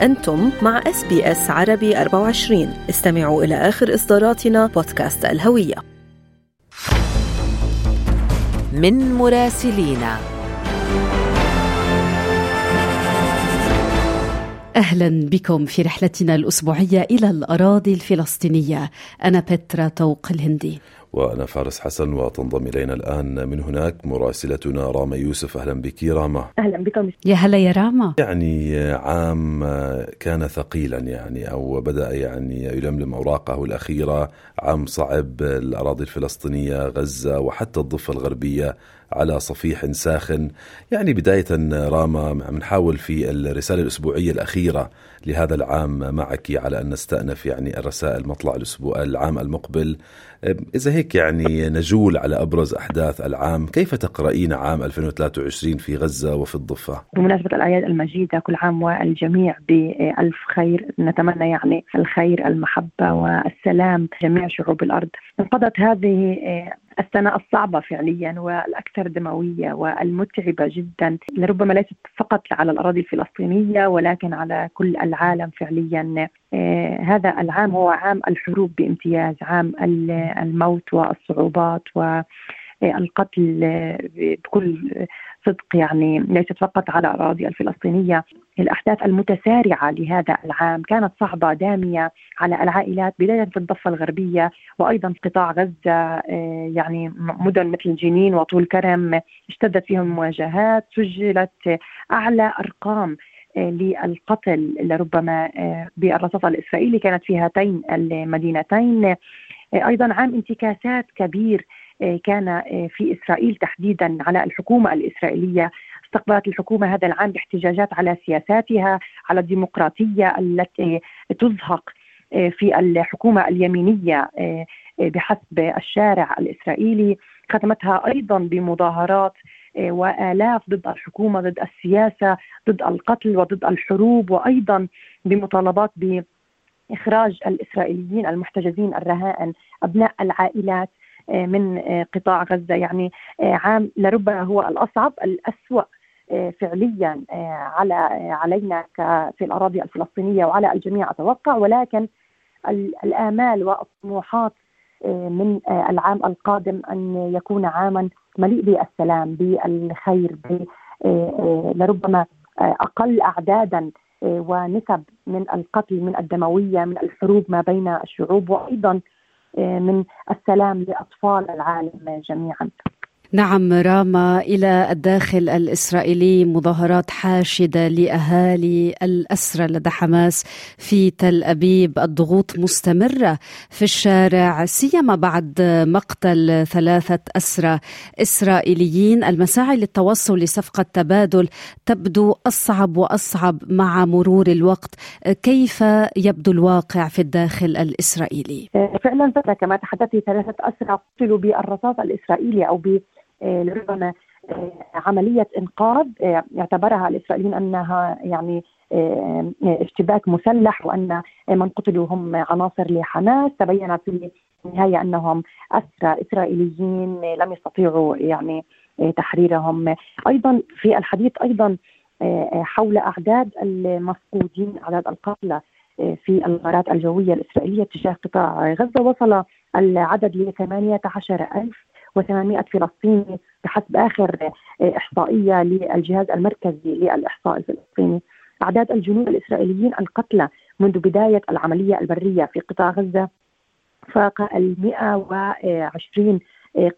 أنتم مع SBS عربي 24 استمعوا إلى آخر إصداراتنا بودكاست الهوية. من مراسلينا أهلا بكم في رحلتنا الأسبوعية إلى الأراضي الفلسطينية. أنا بترا طوق الهندي. وأنا فارس حسن وتنضم إلينا الآن من هناك مراسلتنا راما يوسف. أهلا بك راما. أهلا بكم يا هلا يا راما. يعني عام كان ثقيلا يعني أو بدأ يعني يلملم أوراقه الأخيرة. عام صعب الأراضي الفلسطينية غزة وحتى الضفة الغربية على صفيح ساخن. يعني بداية راما عم نحاول في الرسالة الأسبوعية الأخيرة لهذا العام معك على أن نستأنف يعني الرسائل مطلع الأسبوع العام المقبل. إذا هيك يعني نجول على أبرز أحداث العام؟ كيف تقرأين عام 2023 في غزة وفي الضفة؟ بمناسبة الأعياد المجيدة كل عام والجميع بألف خير. نتمنى يعني الخير المحبة والسلام جميع شعوب الأرض. انقضت هذه السنة الصعبة فعليا والأكثر دموية والمتعبة جدا. لربما ليست فقط على الأراضي الفلسطينية ولكن على كل العالم فعليا. آه هذا العام هو عام الحروب بامتياز عام الموت والصعوبات و القتل بكل صدق يعني ليست فقط على الاراضي الفلسطينية. الأحداث المتسارعة لهذا العام كانت صعبة دامية على العائلات بداية في الضفة الغربية وأيضا في قطاع غزة يعني مدن مثل جنين وطول كرم اشتدت فيهم المواجهات سجلت أعلى أرقام للقتل لربما بالرصاص الإسرائيلي. كانت في هاتين المدينتين أيضا عام انتكاسات كبير كان في إسرائيل تحديدا على الحكومة الإسرائيلية. استقبلت الحكومة هذا العام باحتجاجات على سياساتها على الديمقراطية التي تزهق في الحكومة اليمينية بحسب الشارع الإسرائيلي. ختمتها أيضا بمظاهرات وآلاف ضد الحكومة ضد السياسة ضد القتل وضد الحروب وأيضا بمطالبات بإخراج الإسرائيليين المحتجزين الرهائن أبناء العائلات. من قطاع غزة. يعني عام لربما هو الأصعب الأسوأ فعليا على علينا في الأراضي الفلسطينية وعلى الجميع أتوقع. ولكن الآمال والطموحات من العام القادم أن يكون عاما مليء بالسلام بالخير لربما أقل اعدادا ونسب من القتل من الدموية من الحروب ما بين الشعوب. وأيضا من السلام لأطفال العالم جميعا. نعم راما إلى الداخل الإسرائيلي مظاهرات حاشدة لأهالي الأسرى لدى حماس في تل أبيب. الضغوط مستمرة في الشارع سيما بعد مقتل ثلاثة أسرى إسرائيليين. المساعي للتوصل لصفقة تبادل تبدو أصعب وأصعب مع مرور الوقت. كيف يبدو الواقع في الداخل الإسرائيلي؟ فعلا كما تحدثت ثلاثة أسرى قتلوا بالرصاص الإسرائيلي أو ب ربما عملية إنقاذ اعتبرها الإسرائيليين أنها يعني اشتباك مسلح وأن من قتلوا هم عناصر لحماس. تبين في النهاية أنهم أسرى إسرائيليين لم يستطيعوا يعني تحريرهم. أيضا في الحديث أيضا حول أعداد المفقودين أعداد القتلى في الغارات الجوية الإسرائيلية تجاه قطاع غزة. وصل العدد ل 18 ألف و800 فلسطيني بحسب آخر إحصائية للجهاز المركزي للإحصاء الفلسطيني. أعداد الجنود الإسرائيليين القتلى منذ بداية العملية البرية في قطاع غزة فاق ال 120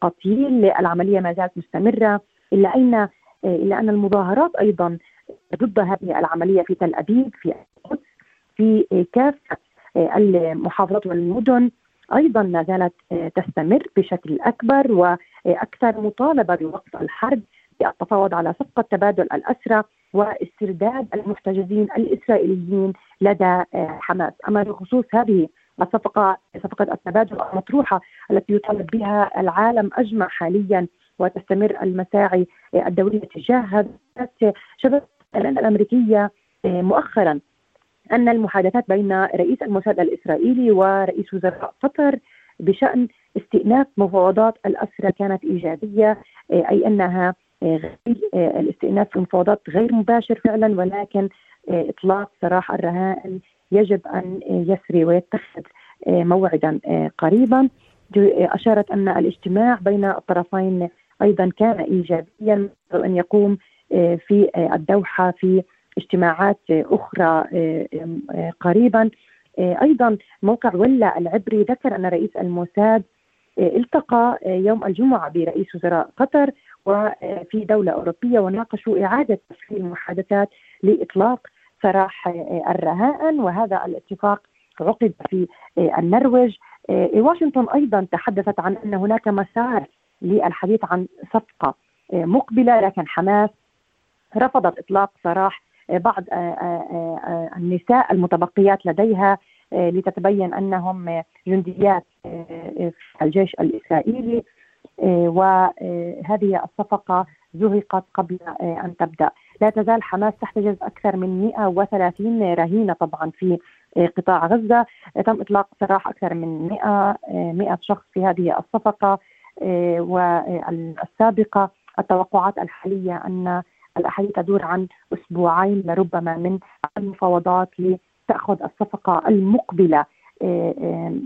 قتيل، العملية ما زالت مستمرة إلا ان إلا أن المظاهرات أيضا ضد هذه العملية في تل أبيب في القدس في كافه المحافظات والمدن أيضا ما زالت تستمر بشكل أكبر وأكثر مطالبة بوقف الحرب بالتفاوض على صفقه تبادل الأسرى واسترداد المحتجزين الإسرائيليين لدى حماس، أما بخصوص هذه الصفقة صفقة التبادل المطروحة التي يطالب بها العالم أجمع حاليا وتستمر المساعي الدولية تجاهها شبكة الأمريكية مؤخرا أن المحادثات بين رئيس الموساد الإسرائيلي ورئيس وزراء قطر بشأن استئناف مفاوضات الاسرى كانت إيجابية أي أنها غير الاستئناف في المفاوضات غير مباشر فعلا ولكن إطلاق سراح الرهائن يجب أن يسري ويتخذ موعدا قريبا. أشارت أن الاجتماع بين الطرفين أيضا كان إيجابيا أن يقوم في الدوحة في اجتماعات أخرى قريبا. أيضا موقع ولا العبري ذكر أن رئيس الموساد التقى يوم الجمعة برئيس وزراء قطر وفي دولة أوروبية وناقشوا إعادة تفعيل المحادثات لإطلاق سراح الرهائن. وهذا الاتفاق عقد في النرويج. واشنطن أيضا تحدثت عن أن هناك مسار للحديث عن صفقة مقبلة لكن حماس رفضت إطلاق سراح بعض النساء المتبقيات لديها لتتبين أنهم جنديات في الجيش الإسرائيلي وهذه الصفقة زهقت قبل أن تبدأ. لا تزال حماس تحتجز أكثر من 130 رهينة طبعا في قطاع غزة. تم إطلاق سراح أكثر من 100 100 شخص في هذه الصفقة والسابقة التوقعات الحالية أن الأحاديث تدور عن أسبوعين لربما من المفاوضات لتأخذ الصفقة المقبلة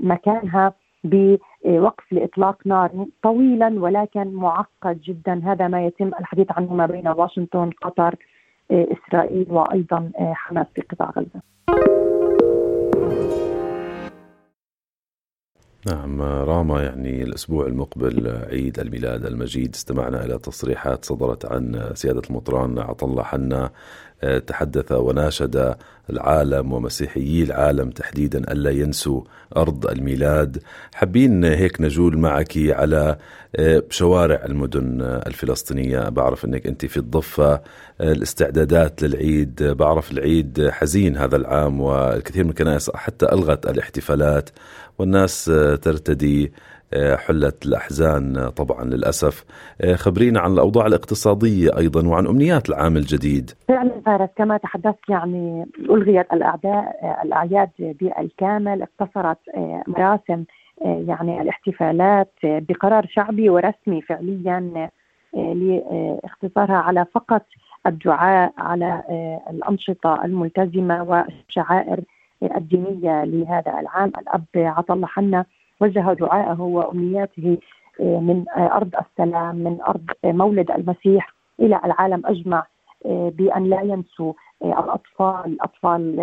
مكانها بوقف لإطلاق نار طويلا ولكن معقد جدا هذا ما يتم الحديث عنه ما بين واشنطن قطر إسرائيل وأيضا حماس في قطاع غزة. نعم راما يعني الأسبوع المقبل عيد الميلاد المجيد استمعنا إلى تصريحات صدرت عن سيادة المطران عطلة حنا. تحدث وناشد العالم ومسيحيي العالم تحديدا ألا ينسوا أرض الميلاد. حابين هيك نجول معك على شوارع المدن الفلسطينية. بعرف أنك أنت في الضفة. الاستعدادات للعيد. بعرف العيد حزين هذا العام والكثير من الكنائس حتى ألغت الاحتفالات. والناس ترتدي. حلة الأحزان طبعا للأسف. خبرينا عن الأوضاع الاقتصادية أيضا وعن أمنيات العام الجديد. فعلا فارس كما تحدثت يعني ألغيت الأعداء الأعياد بالكامل اقتصرت مراسم يعني الاحتفالات بقرار شعبي ورسمي فعليا لاختصارها على فقط الدعاء على الأنشطة الملتزمة والشعائر الدينية لهذا العام. الأب عطلة حنا وجه دعائه وأمنياته آه، من آه، أرض السلام من أرض آه، مولد المسيح إلى العالم أجمع بأن لا ينسوا الأطفال أطفال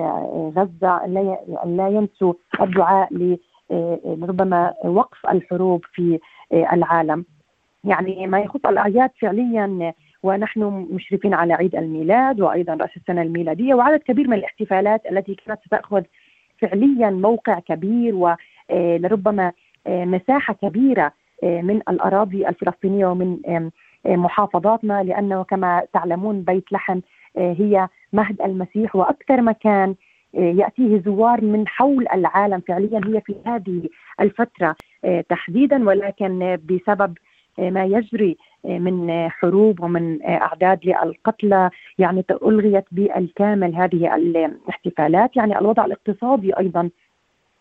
غزة أن لا ينسوا الدعاء لربما وقف الحروب في العالم. يعني ما يخص الاعياد فعليا ونحن مشرفين على عيد الميلاد وأيضا رأس السنة الميلادية وعدد كبير من الاحتفالات التي كانت ستأخذ فعليا موقع كبير ولربما آه، مساحة كبيرة آه، من الأراضي الفلسطينية ومن محافظاتنا لأنه كما تعلمون بيت لحم آه، هي مهد المسيح وأكثر مكان يأتيه زوار من حول العالم فعليا هي في هذه الفترة تحديدا ولكن بسبب ما يجري من حروب ومن أعداد للقتلى يعني الغيت بالكامل هذه الاحتفالات. يعني الوضع الاقتصادي أيضا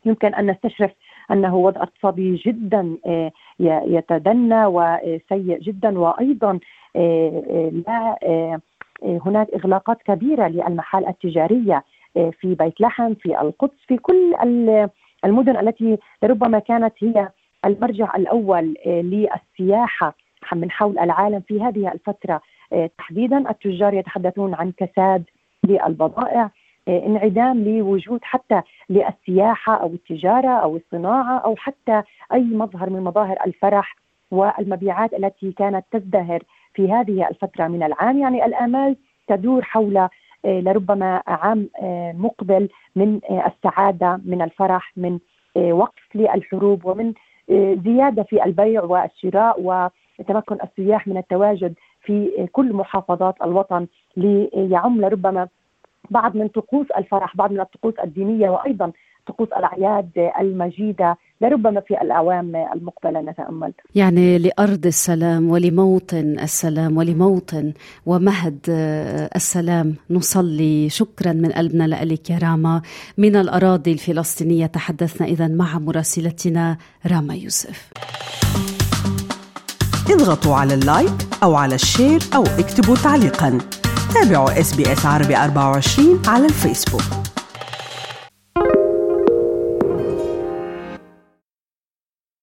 يمكن أن نستشرف أنه وضع اقتصادي جدا آه، يتدنى وسيء جدا وأيضا آه، آه، لا هناك إغلاقات كبيرة للمحال التجارية في بيت لحم في القدس في كل المدن التي ربما كانت هي المرجع الأول للسياحة من حول العالم في هذه الفترة. تحديدا التجار يتحدثون عن كساد للبضائع. انعدام لوجود حتى للسياحة أو التجارة أو الصناعة أو حتى أي مظهر من مظاهر الفرح والمبيعات التي كانت تزدهر في هذه الفترة من العام. يعني الآمال تدور حول آه، لربما عام آه، مقبل من آه، السعادة من الفرح من وقف للحروب ومن زيادة في البيع والشراء وتمكن السياح من التواجد في كل محافظات الوطن ليعم لربما بعض من طقوس الفرح بعض من الطقوس الدينية وأيضا طقوس الأعياد المجيدة لربما في الاعوام المقبلة نتأمل. يعني لأرض السلام ولموطن السلام ولموطن ومهد السلام نصلي شكرا من قلبنا لك يا راما من الأراضي الفلسطينية تحدثنا اذا مع مراسلتنا راما يوسف. اضغطوا على ال like أو على ال share أو اكتبوا تعليقا تابعوا SBS عربي 24 على الفيسبوك.